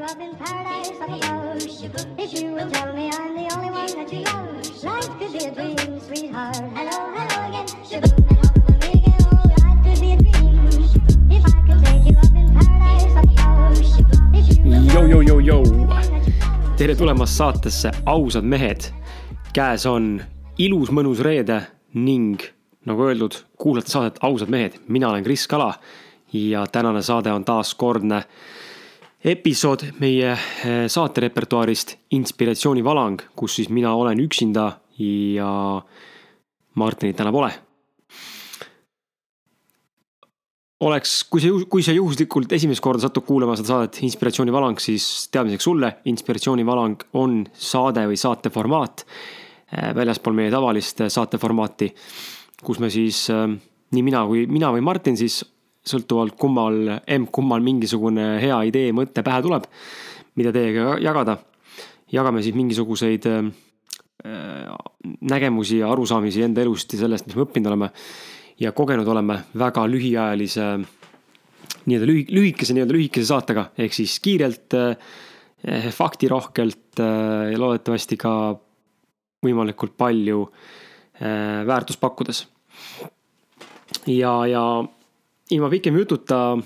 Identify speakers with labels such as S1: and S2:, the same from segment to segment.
S1: you up in paradise up above. If you will tell me I'm the only one that you love, life could be a dream, sweetheart. Hello, hello again. Shaboom, and help me again. Oh, life could be a dream. If I could take you up in paradise I'm the only one that you love.
S2: tere tulemast saatesse Ausad mehed. käes on ilus mõnus reede ning nagu öeldud, kuulate saadet Ausad mehed, mina olen Kris Kala ja tänane saade on taaskordne episood meie eh, saate repertuaarist Inspiratsioonivalang, kus siis mina olen üksinda ja Martinit täna pole. oleks, kui see, kui see juhuslikult esimest korda satub kuulama seda saadet Inspiratsioonivalang, siis teadmiseks sulle, Inspiratsioonivalang on saade või saate formaat äh, väljaspool meie tavalist äh, saate formaati, kus me siis äh, nii mina kui, mina või Martin siis sõltuvalt kummal, emb-kummal mingisugune hea idee, mõte pähe tuleb, mida teiega jagada. jagame siis mingisuguseid äh, nägemusi ja arusaamisi enda elust ja sellest, mis me õppinud oleme ja kogenud oleme väga lühiajalise, nii-öelda lühi, lühikese, nii-öelda lühikese saatega, ehk siis kiirelt, eh, faktirohkelt eh, ja loodetavasti ka võimalikult palju väärtust pakkudes. ja, ja ilma pikema jututa.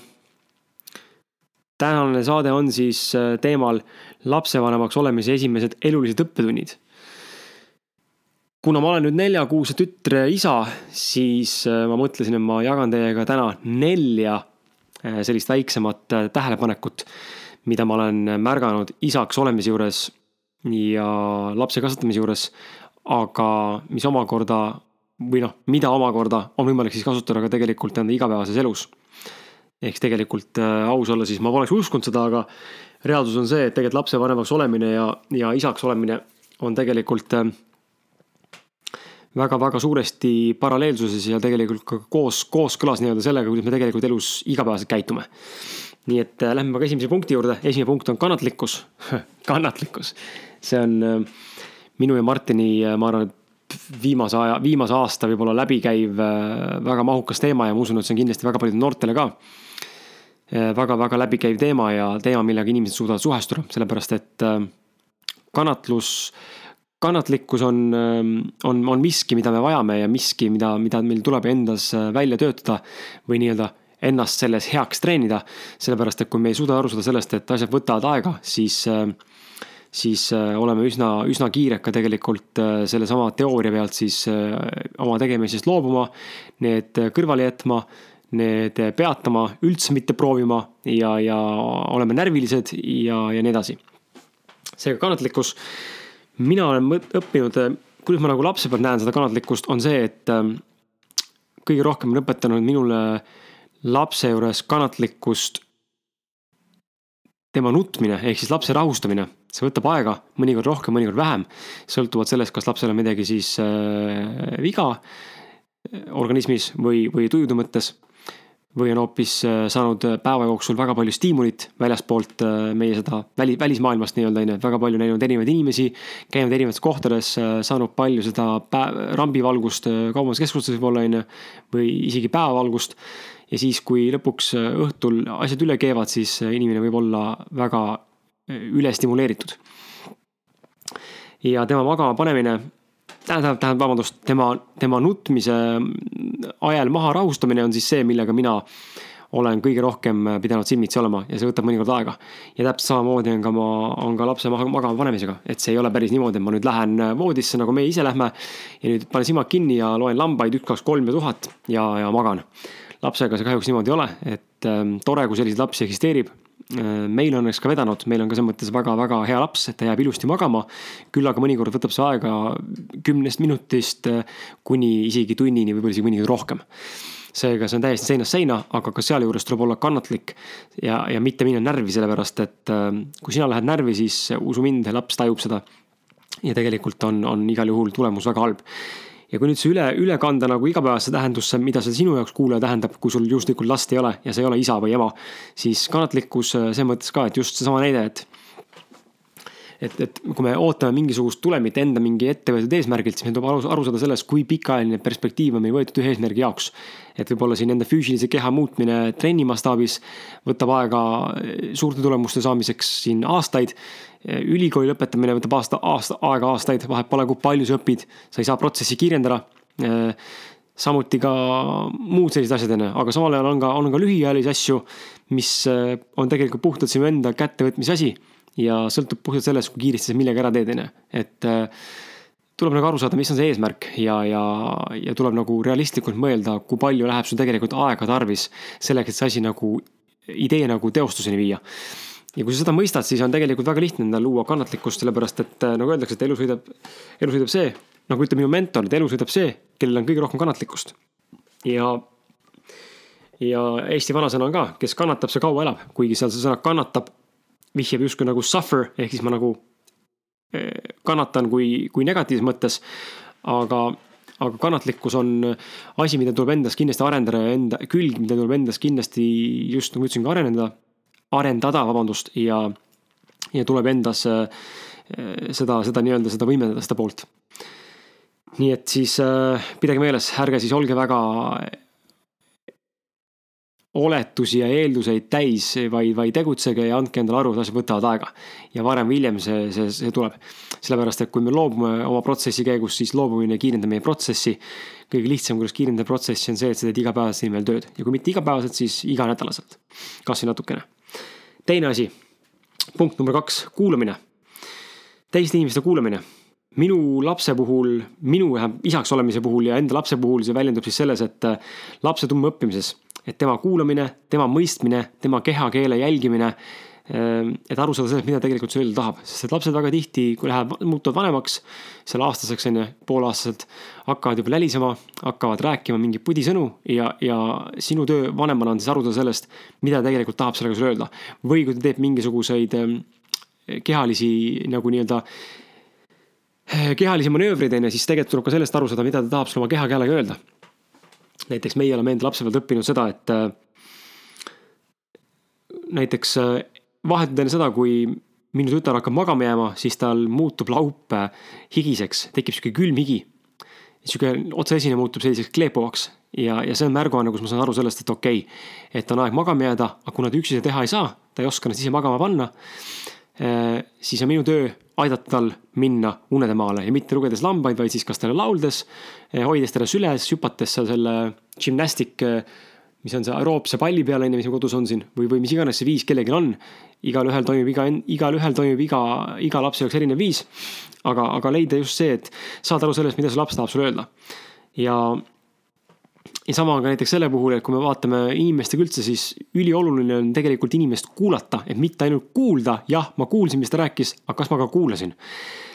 S2: tänane saade on siis eh, teemal lapsevanemaks olemise esimesed elulised õppetunnid kuna ma olen nüüd neljakuuse tütre isa, siis äh, ma mõtlesin, et ma jagan teiega täna nelja äh, sellist väiksemat äh, tähelepanekut, mida ma olen märganud isaks olemise juures ja lapse kasvatamise juures, aga mis omakorda või noh, mida omakorda on võimalik siis kasutada ka tegelikult enda igapäevases elus. ehk tegelikult äh, aus olla, siis ma poleks uskunud seda, aga reaalsus on see, et tegelikult lapsevanemaks olemine ja, ja isaks olemine on tegelikult äh, väga-väga suuresti paralleelsuses ja tegelikult ka koos, kooskõlas nii-öelda sellega, kuidas me tegelikult elus igapäevaselt käitume. nii et äh, lähme aga esimese punkti juurde, esimene punkt on kannatlikkus kannatlikkus, see on äh, minu ja Martini, äh, ma arvan, et viimase aja, viimase aasta võib-olla läbikäiv väga mahukas teema ja ma usun, et see on kindlasti väga paljudele noortele ka väga-väga läbikäiv teema ja teema, millega inimesed suudavad suhestuda, sellepärast et kannatlus kannatlikkus on, on, on miski, mida me vajame ja miski, mida, mida meil tuleb endas välja töötada või nii-öelda ennast selles heaks treenida. sellepärast, et kui me ei suuda aru saada sellest, et asjad võtavad aega, siis, siis oleme üsna, üsna kiired ka tegelikult sellesama teooria pealt siis oma tegemisest loobuma, need kõrvale jätma need peatama, üldse mitte proovima ja, ja oleme närvilised ja, ja nii edasi. seega kannatlikkus mina olen õppinud, kuidas ma nagu lapse pealt näen seda kannatlikkust, on see, et kõige rohkem on õpetanud minule lapse juures kannatlikkust tema nutmine ehk siis lapse rahustamine. see võtab aega, mõnikord rohkem, mõnikord vähem, sõltuvalt sellest, kas lapsel on midagi siis äh, viga organismis või, või tujude mõttes või on hoopis saanud päeva jooksul väga palju stiimulit väljaspoolt meie seda väli, välismaailmast nii-öelda on ju, et väga palju näinud erinevaid inimesi, käinud erinevates kohtades, saanud palju seda rambivalgust kaubanduskeskustes võib-olla on ju, või isegi päevavalgust. Ja siis, kui lõpuks õhtul asjad üle keevad, siis inimene võib olla väga ülestimuleeritud. ja tema magama panemine tähendab, tähendab, vabandust, tema, tema nutmise ajal maha rahustamine on siis see, millega mina olen kõige rohkem pidanud silmitsi olema ja see võtab mõnikord aega. ja täpselt samamoodi on ka ma, on ka lapse magama panemisega, et see ei ole päris niimoodi, et ma nüüd lähen voodisse, nagu meie ise lähme. ja nüüd panen silmad kinni ja loen lambaid üks, kaks, kolm ja tuhat ja, ja magan. Lapsega see kahjuks niimoodi ei ole, et ähm, tore, kui selliseid lapsi eksisteerib meil õnneks ka vedanud, meil on ka selles mõttes väga-väga hea laps, et ta jääb ilusti magama. küll aga mõnikord võtab see aega kümnest minutist kuni isegi tunnini, võib-olla isegi mõnikord rohkem. seega see on täiesti seinast seina, aga ka sealjuures tuleb olla kannatlik ja, ja mitte minna närvi, sellepärast et kui sina lähed närvi, siis usu mind, laps tajub seda. ja tegelikult on, on igal juhul tulemus väga halb ja kui nüüd see üle, üle kanda nagu igapäevasesse tähendusse, mida see sinu jaoks kuulaja tähendab, kui sul juhuslikult last ei ole ja sa ei ole isa või ema, siis kannatlikkus selles mõttes ka, et just seesama näide, et et, et kui me ootame mingisugust tulemit enda mingi ette võetud eesmärgilt, siis meil tuleb aru, aru saada sellest, kui pikaajaline perspektiiv on meil võetud ühe eesmärgi jaoks. et võib-olla siin enda füüsilise keha muutmine trenni mastaabis võtab aega suurte tulemuste saamiseks siin aastaid. ülikooli lõpetamine võtab aasta, aasta, aega aastaid, vahet pole, kui palju sa õpid, sa ei saa protsessi kiirendada samuti ka muud sellised asjad, on ju, aga samal ajal on ka, on ka lühiajalisi asju, mis on tegelikult puhtalt sinu enda kättevõtmise asi ja sõltub puhtalt sellest, kui kiiresti sa millegi ära teed, on ju, et äh, tuleb nagu aru saada, mis on see eesmärk ja, ja, ja tuleb nagu realistlikult mõelda, kui palju läheb sul tegelikult aega tarvis selleks, et see asi nagu, idee nagu teostuseni viia. ja kui sa seda mõistad, siis on tegelikult väga lihtne endale luua kannatlikkust, sellepärast et äh, nagu öeldakse, et elu sõidab, elu sõidab see, nagu ütleb minu mentor, et elu sõidab see, kellel on kõige rohkem kannatlikkust. ja, ja Eesti vanasõna on ka, kes kannatab, see kaua elab, kuigi seal see sõna kannatab vihjab justkui nagu suffer ehk siis ma nagu eh, kannatan kui, kui negatiivses mõttes. aga, aga kannatlikkus on asi, mida tuleb endas kindlasti arendada ja enda külg, mida tuleb endas kindlasti just nagu ütlesin ka areneda, arendada, vabandust, ja, ja tuleb endas eh, seda, seda nii-öelda seda võimendada, seda poolt. nii et siis äh, pidage meeles, ärge siis olge väga oletusi ja eelduseid täis, vaid, vaid tegutsege ja andke endale aru, et asjad võtavad aega. ja varem või hiljem see, see, see tuleb. sellepärast, et kui me loobume oma protsessi käigus, siis loobumine kiirendab meie protsessi. kõige lihtsam, kuidas kiirendada protsessi, on see, et sa teed igapäevaselt inimene tööd ja kui mitte igapäevaselt, siis iganädalaselt. kasvõi natukene. teine asi, punkt number kaks, kuulamine. teiste inimeste kuulamine minu lapse puhul, minu isaks olemise puhul ja enda lapse puhul see väljendub siis selles, et lapse tundma õppimises et tema kuulamine, tema mõistmine, tema kehakeele jälgimine. Ehm, et aru saada sellest, mida tegelikult see öelda tahab, sest et lapsed väga tihti, kui lähevad, muutuvad vanemaks, seal aastaseks on ju, poolaastaselt, hakkavad juba lälisema, hakkavad rääkima mingeid pudisõnu ja, ja sinu töö vanemana on siis aru saada sellest, mida tegelikult tahab sellega sulle öelda. või kui ta teeb mingisuguseid ehm, kehalisi nagu nii-öelda eh, kehalisi manöövreid on ju, siis tegelikult tuleb ka sellest aru saada, mida ta tahab sulle oma kehakeelega öelda näiteks meie oleme enda lapsepõlvelt õppinud seda, et äh, näiteks äh, vahetult enne seda, kui minu tütar hakkab magama jääma, siis tal muutub laup äh, higiseks, tekib sihuke külm higi. sihuke otseesine muutub selliseks kleepuvaks ja, ja see on märguanne, kus ma saan aru sellest, et okei okay,, et on aeg magama jääda, aga kuna ta üksi seda teha ei saa, ta ei oska ennast ise magama panna siis on minu töö aidata tal minna unedemaale ja mitte lugedes lambaid, vaid siis kas talle lauldes, hoides teda süles, hüpates seal selle gymnastic, mis on see aeroobse palli peal, on ju, mis mu kodus on siin või, või mis iganes see viis kellelgi on. igalühel toimub iga, igalühel toimub iga, iga lapse jaoks erinev viis. aga, aga leida just see, et saada aru sellest, mida see laps tahab sulle öelda. ja ja sama on ka näiteks selle puhul, et kui me vaatame inimestega üldse, siis ülioluline on tegelikult inimest kuulata, et mitte ainult kuulda, jah, ma kuulsin, mis ta rääkis, aga kas ma ka kuulasin.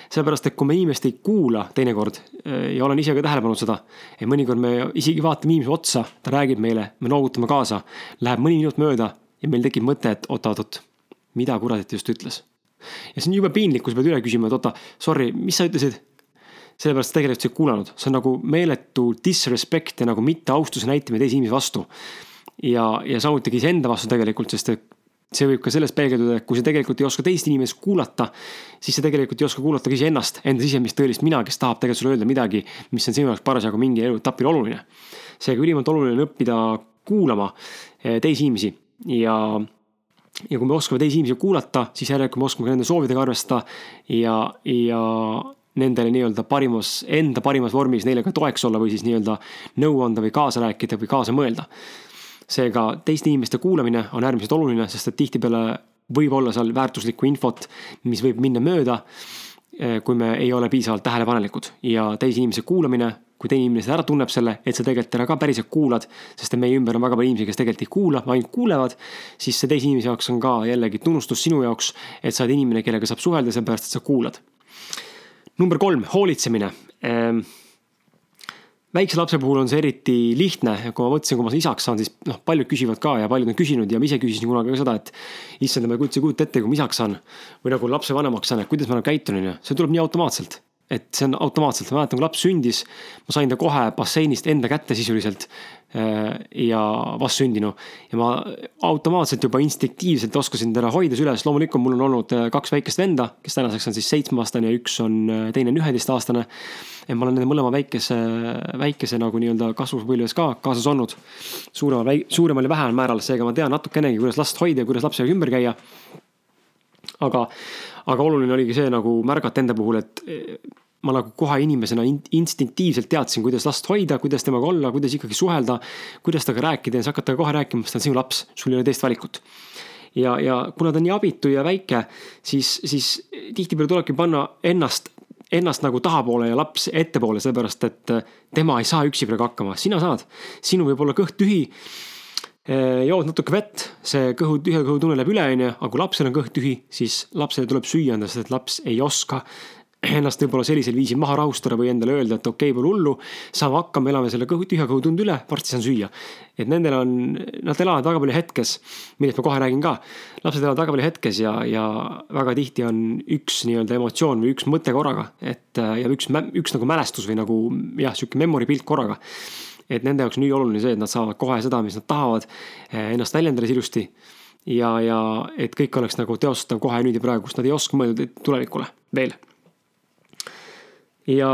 S2: sellepärast, et kui me inimest ei kuula teinekord eh, ja olen ise ka tähele pannud seda, et mõnikord me isegi vaatame inimese otsa, ta räägib meile, me noogutame kaasa, läheb mõni minut mööda ja meil tekib mõte, et oot-oot-oot, mida kuradit just ütles. ja see on jube piinlik, kui sa pead üle küsima, et oota, sorry, mis sa ütlesid sellepärast tegelikult sa ei kuulanud, see on nagu meeletu disrespect ja nagu mitteaustuse näitamine teise inimese vastu. ja, ja samuti ka iseenda vastu tegelikult, sest et see võib ka selles peegelduda, et kui sa tegelikult ei oska teist inimest kuulata, siis sa tegelikult ei oska kuulata ka iseennast, enda sisemist tõelist mina, kes tahab tegelikult sulle öelda midagi, mis on sinu jaoks parasjagu mingi eluetapil oluline. seega ülimalt oluline on õppida kuulama eh, teisi inimesi ja ja kui me oskame teisi inimesi kuulata, siis järelikult me oskame ka nende soovidega arvestada ja, ja nendele nii-öelda parimas, enda parimas vormis neile ka toeks olla või siis nii-öelda nõu anda või kaasa rääkida või kaasa mõelda. seega teiste inimeste kuulamine on äärmiselt oluline, sest et tihtipeale võib olla seal väärtuslikku infot, mis võib minna mööda, eh, kui me ei ole piisavalt tähelepanelikud ja teise inimese kuulamine, kui teine inimene ära tunneb selle, et sa tegelikult teda ka päriselt kuulad, sest et meie ümber on väga palju inimesi, kes tegelikult ei kuula, ainult kuulevad, siis see teise inimese jaoks on ka jällegi tunnustus sinu jaoks, et sa oled inimene, kellega saab suhelda, sellepärast et sa kuulad number kolm, hoolitsemine ehm, väikse lapse puhul on see eriti lihtne kui ma mõtlesin, kui ma isaks saan, siis noh, paljud küsivad ka ja paljud on küsinud ja ma ise küsisin kunagi ka seda, et issand, ma ei kujuta, kujuta ette, kui ma isaks saan. või nagu lapsevanemaks saan, et kuidas ma nagu käitun, on ju, see tuleb nii automaatselt. et see on automaatselt, ma mäletan, kui laps sündis, ma sain ta kohe basseinist enda kätte sisuliselt ja vastsündinu. ja ma automaatselt juba instinktiivselt oskasin teda hoida üles, loomulikult mul on olnud äh, kaks väikest venda, kes tänaseks on siis seitsmeaastane ja üks on, äh, teine on üheteistaastane. et ma olen nende mõlema väikese, väikese nagu nii-öelda kasvupõlves ka kaasas olnud. suuremal, suuremal ja vähemal määral, seega ma tean natukenegi, kuidas last hoida ja kuidas lapsega ümber käia aga, aga oluline oligi see nagu märgata enda puhul, et ma nagu kohe inimesena instinktiivselt teadsin, kuidas last hoida, kuidas temaga olla, kuidas ikkagi suhelda, kuidas temaga rääkida ja siis hakata kohe rääkima, sest ta on sinu laps, sul ei ole teist valikut. ja, ja kuna ta on nii abitu ja väike, siis, siis tihtipeale tulebki panna ennast ennast nagu tahapoole ja laps ettepoole, sellepärast et tema ei saa üksi praegu hakkama, sina saad. sinul võib olla kõht tühi Eh, jood natuke vett, see kõhu, tühja kõhu tunne läheb üle, onju, aga kui lapsel on kõht tühi, siis lapsele tuleb süüa anda, sest et laps ei oska ennast võib-olla sellisel viisil maha rahustada või endale öelda, et okei okay,, pole hullu, saame hakkama, elame selle kõhu, tühja kõhu tunde üle, varsti saan süüa. et nendel on, nad elavad väga palju hetkes, millest ma kohe räägin ka. lapsed elavad väga palju hetkes ja, ja väga tihti on üks nii-öelda emotsioon või üks mõte korraga, et ja üks, üks nagu mälestus või nagu jah, sihuke memory pilt korraga et nende jaoks on ülioluline see, et nad saavad kohe seda, mis nad tahavad, eh, ennast väljendades ilusti. ja, ja et kõik oleks nagu teostatav kohe nüüd ja praegu, sest nad ei oska mõelda tulevikule veel. Ja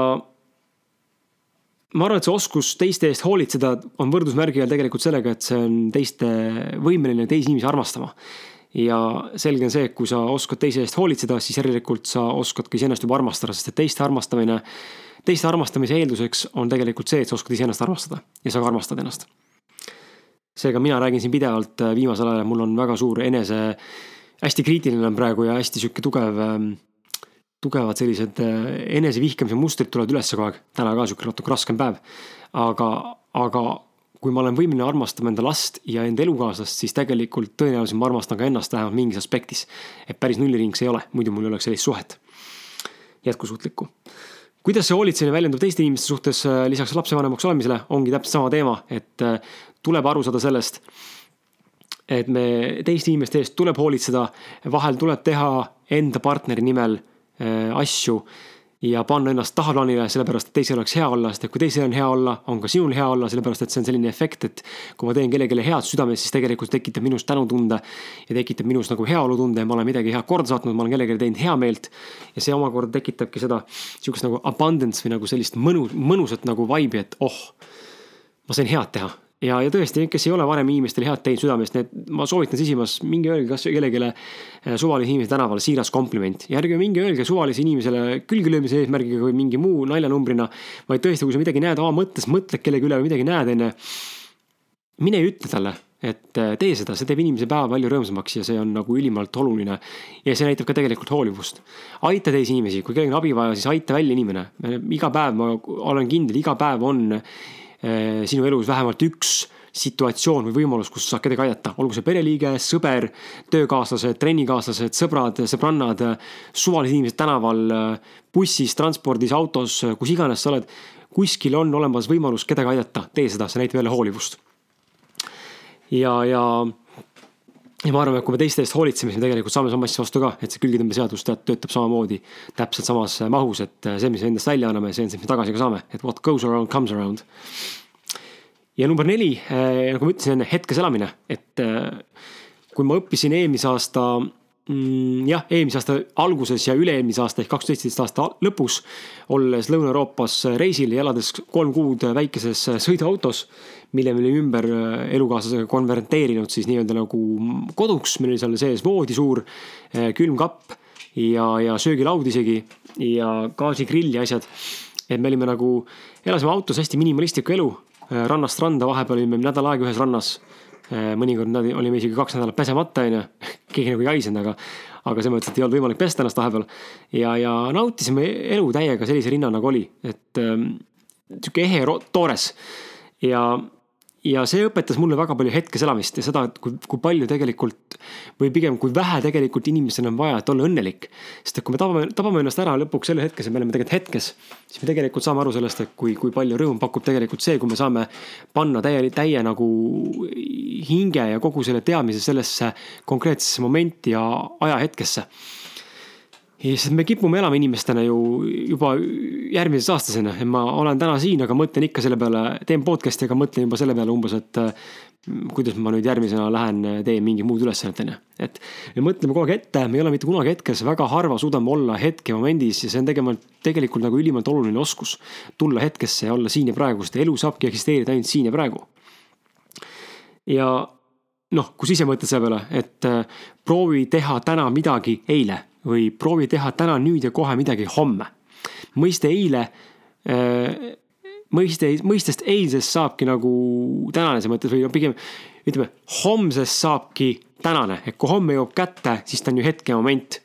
S2: ma arvan, et see oskus teiste eest hoolitseda on võrdusmärgi all tegelikult sellega, et see on teiste võimeline teisi inimesi armastama. ja selge on see, et kui sa oskad teise eest hoolitseda, siis järelikult sa oskad ka iseennast juba armastada, sest et teiste armastamine teiste armastamise eelduseks on tegelikult see, et sa oskad iseennast armastada ja sa ka armastad ennast. seega mina räägin siin pidevalt äh, viimasel ajal, mul on väga suur enese, hästi kriitiline on praegu ja hästi sihuke tugev, ähm, tugevad sellised äh, enesevihkamise mustrid tulevad üles kogu aeg. täna ka sihuke natuke raskem päev. aga, aga kui ma olen võimeline armastama enda last ja enda elukaaslast, siis tegelikult tõenäoliselt ma armastan ka ennast vähemalt mingis aspektis. et päris nulliring see ei ole, muidu mul ei oleks sellist suhet jätkusuutlikku kuidas see hoolitsemine väljendub teiste inimeste suhtes äh, lisaks lapsevanemaks olemisele, ongi täpselt sama teema, et äh, tuleb aru saada sellest, et me teiste inimeste eest tuleb hoolitseda, vahel tuleb teha enda partneri nimel asju ja panna ennast tahaplaanile, sellepärast et teisel oleks hea olla, sest et kui teisel on hea olla, on ka sinul hea olla, sellepärast et see on selline efekt, et kui ma teen kellelegi head südames, siis tegelikult tekitab minus tänutunde ja tekitab minus nagu heaolutunde ja ma olen midagi head korda saatnud, ma olen kellelegi teinud heameelt. ja see omakorda tekitabki seda sihukest nagu abundance või nagu sellist mõnu, mõnusat nagu vibe'i, et oh, ma sain head teha ja, ja tõesti, kes ei ole varem inimestele head teinud südamest, need, ma soovitan sisimas, minge öelge kasvõi kellelegi eh, suvalise inimese tänaval siiras kompliment. ja ärge minge öelge suvalise inimesele külgelöömise eesmärgiga või mingi muu naljanumbrina. vaid tõesti, kui sa midagi näed oma mõttes, mõtled kellegi üle või midagi näed, onju. mine ütle talle, et eh, tee seda, see teeb inimese päeva palju rõõmsamaks ja see on nagu ülimalt oluline. ja see näitab ka tegelikult hoolivust. aita teisi inimesi, kui kellelgi on abi vaja, siis aita välja inimene. iga päev, ma olen kindel, iga päev on sinu elus vähemalt üks situatsioon või võimalus, kus sa saad kedagi aidata, olgu see pereliige, sõber, töökaaslased, trennikaaslased, sõbrad, sõbrannad, suvalised inimesed tänaval, bussis, transpordis, autos, kus iganes sa oled. kuskil on olemas võimalus kedagi aidata, tee seda, see näitab jälle hoolivust. ja, ja, ja ma arvan, et kui me teiste eest hoolitseme, siis me tegelikult saame sama asja vastu ka, et see külgetõmbeseadus töötab samamoodi täpselt samas mahus, et see, mis endast välja anname, see on see, mis me tagasi ka saame, et what goes around comes around. Ja number neli, äh, nagu ma ütlesin enne, hetkes elamine, et äh, kui ma õppisin eelmise aasta mm, jah, eelmise aasta alguses ja üle-eelmise aasta ehk kaks tuhat seitseteist aasta lõpus, olles Lõuna-Euroopas reisil ja elades kolm kuud väikeses sõiduautos, mille me olime ümber äh, elukaaslasega konverteerinud siis nii-öelda nagu koduks, meil oli seal sees voodi suur, külmkapp ja, ja söögilaud isegi ja gaasigrill ja asjad. et me olime nagu, elasime autos hästi minimalistlikku elu Äh, rannast randa, vahepeal olime nädal aega ühes rannas. Äh, mõnikord olime isegi kaks nädalat pesemata, onju. keegi nagu ei haisnud, aga, aga selles mõttes, et ei olnud võimalik pesta ennast vahepeal. ja, ja nautisime elu täiega sellise rinna nagu oli, et ähm, sihuke ehe, toores. ja ja see õpetas mulle väga palju hetkes elamist ja seda, et kui, kui palju tegelikult või pigem kui vähe tegelikult inimestel on vaja, et olla õnnelik. sest et kui me tabame, tabame ennast ära lõpuks selle hetkes ja me oleme tegelikult hetkes, siis me tegelikult saame aru sellest, et kui, kui palju rõõmu pakub tegelikult see, kui me saame panna täie, täie nagu hinge ja kogu selle teadmise sellesse konkreetsesse momenti ja ajahetkesse ja sest me kipume elama inimestena ju juba järgmises aastas on ju, ma olen täna siin, aga mõtlen ikka selle peale, teen podcast'i, aga mõtlen juba selle peale umbes, et kuidas ma nüüd järgmisena lähen, teen mingit muud ülesannet, on ju. et me mõtleme kogu aeg ette, me ei ole mitte kunagi hetkes, väga harva suudame olla hetkemomendis ja see on tegema, tegelikult nagu ülimalt oluline oskus. tulla hetkesse ja olla siin ja praegu, sest elu saabki eksisteerida ainult siin ja praegu. ja noh, kui sa ise mõtled selle peale, et proovi teha täna midagi eile või proovi teha täna, nüüd ja kohe midagi homme. mõiste eile äh, mõiste, mõistest eilsest saabki nagu tänase mõttes või no pigem ütleme, homsest saabki tänane, et kui homme jõuab kätte, siis ta on ju hetkemoment.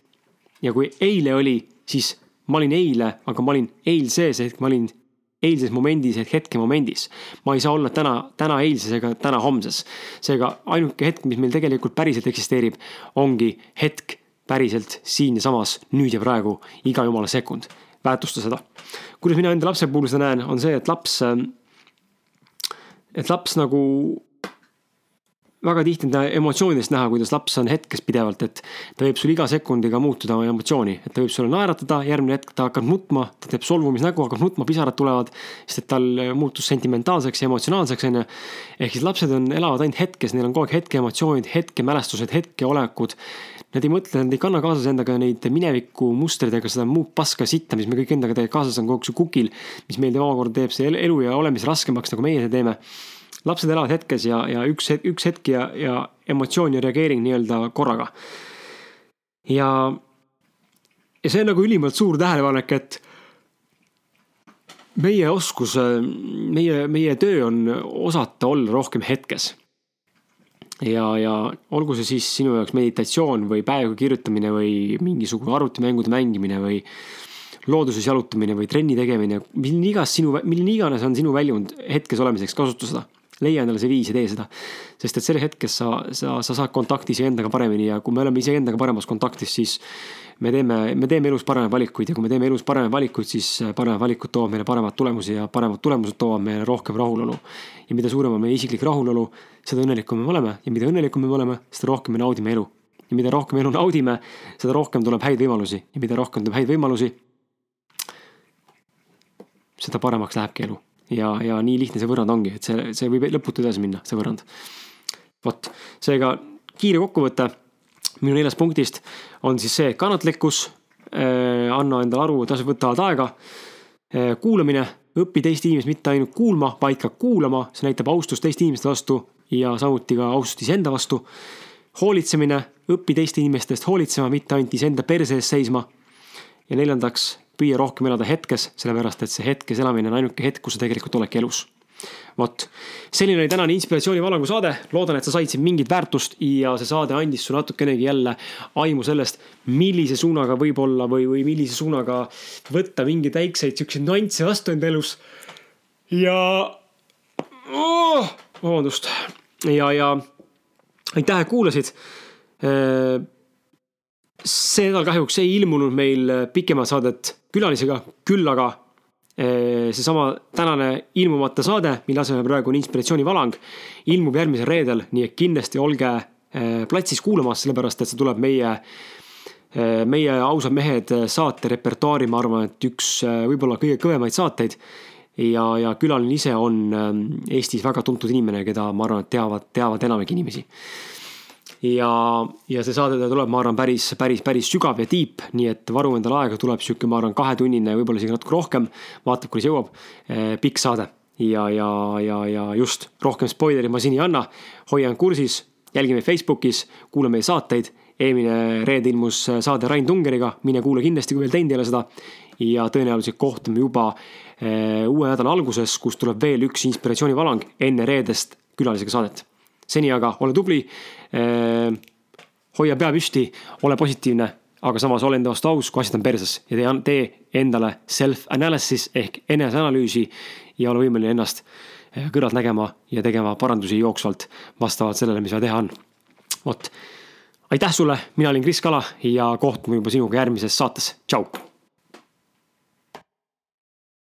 S2: ja kui eile oli, siis ma olin eile, aga ma olin eilses ma olin eilses momendis ehk hetkemomendis. ma ei saa olla täna, täna eilses ega täna homses. seega ainuke hetk, mis meil tegelikult päriselt eksisteerib, ongi hetk päriselt siin ja samas, nüüd ja praegu, iga jumala sekund väärtusta seda. kuidas mina enda lapse puhul seda näen, on see, et laps, et laps nagu väga tihti on ta emotsioonidest näha, kuidas laps on hetkes pidevalt, et ta võib sul iga sekundiga muutuda oma emotsiooni, et ta võib sulle naeratada, järgmine hetk ta hakkab nutma, ta teeb solvumisnägu, hakkab nutma, pisarad tulevad, sest et tal muutus sentimentaalseks ja emotsionaalseks, on ju. ehk siis lapsed on, elavad ainult hetkes, neil on kogu aeg hetkeemotsioonid, hetgemälestused, hetkeolekud. Nad ei mõtle, nad ei kanna kaasas endaga neid mineviku mustreid ega seda muud paska sitta, mis me kõik endaga kaasas on kogu aeg kukil, mis meil omakorda teeb see elu ja olemise raskemaks, nagu meie seda teeme lapsed elavad hetkes ja, ja üks, üks hetk ja, ja emotsioon ja reageering nii-öelda korraga. ja, ja see on nagu ülimalt suur tähelepanek, et meie oskus, meie, meie töö on osata olla rohkem hetkes. Ja, ja olgu see siis sinu jaoks meditatsioon või päevaga kirjutamine või mingisugune arvutimängude mängimine või looduses jalutamine või trenni tegemine, milline igas sinu, milline iganes on sinu väljund hetkes olemiseks, kasuta seda leia endale see viis ja tee seda. sest et selles hetkes sa, sa, sa saad kontakti iseendaga paremini ja kui me oleme iseendaga paremas kontaktis, siis me teeme, me teeme elus paremaid valikuid ja kui me teeme elus paremaid valikuid, siis paremad valikud toovad meile paremaid tulemusi ja paremad tulemused toovad meile rohkem rahulolu. ja mida suurem on meie isiklik rahulolu, seda õnnelikum me oleme ja mida õnnelikum me oleme, seda rohkem me naudime elu. ja mida rohkem elu naudime, seda rohkem tuleb häid võimalusi ja mida rohkem tuleb häid võimalusi, seda paremaks lähebki elu ja, ja nii lihtne see võrrand ongi, et see, see võib lõputu edasi minna, see võrrand. vot, seega kiire kokkuvõte minu neljast punktist on siis see kannatlikkus äh,. anna endale aru, et asjad võtavad aega äh,. kuulamine, õpi teist inimest mitte ainult kuulma, vaid ka kuulama, see näitab austust teiste inimeste vastu ja samuti ka austust iseenda vastu. hoolitsemine, õpi teiste inimeste eest hoolitsema, mitte ainult iseenda perse ees seisma. ja neljandaks püüa rohkem elada hetkes, sellepärast et see hetkes elamine on ainuke hetk, kus sa tegelikult oledki elus. Vot, selline oli tänane inspiratsioonivalangu saade, loodan, et sa said siin mingit väärtust ja see saade andis sulle natukenegi jälle aimu sellest, millise suunaga võib-olla või, või millise suunaga võtta mingeid väikseid siukseid nüansse vastu enda elus. ja oh,, vabandust, ja, ja aitäh, et kuulasid. See nädal kahjuks ei ilmunud meil pikemat saadet külalisega, küll aga seesama tänane ilmumata saade, mille asemel praegu on inspiratsioonivalang, ilmub järgmisel reedel, nii et kindlasti olge eh, platsis kuulamas, sellepärast et see tuleb meie, eh, meie ausad mehed saate repertuaari, ma arvan, et üks võib-olla kõige kõvemaid saateid. ja, ja külaline ise on Eestis väga tuntud inimene, keda ma arvan, et teavad, teavad enamik inimesi ja, ja see saade tuleb, ma arvan, päris, päris, päris sügav ja deep, nii et varu endale aega, tuleb sihuke, ma arvan, kahetunnine, võib-olla isegi natuke rohkem. vaatab, kuidas jõuab. Eh, pikk saade ja, ja, ja, ja just rohkem spoileri ma siin ei anna. hoian kursis, jälgi meid Facebookis, kuula meie saateid. eelmine reede ilmus saade Rain Tungeriga, mine kuula kindlasti, kui veel teinud ei ole seda. ja tõenäoliselt kohtume juba eh, uue nädala alguses, kus tuleb veel üks inspiratsioonivalang enne reedest külalisega saadet seni aga ole tubli. Ehm, hoia pea püsti, ole positiivne, aga samas ole enda vastu aus, kui asjad on perses ja tee, tee endale self-analysis ehk eneseanalüüsi ja ole võimeline ennast eh, kõrvalt nägema ja tegema parandusi jooksvalt vastavalt sellele, mis vaja teha on. vot, aitäh sulle, mina olin Kris Kala ja kohtume juba sinuga järgmises saates, tšau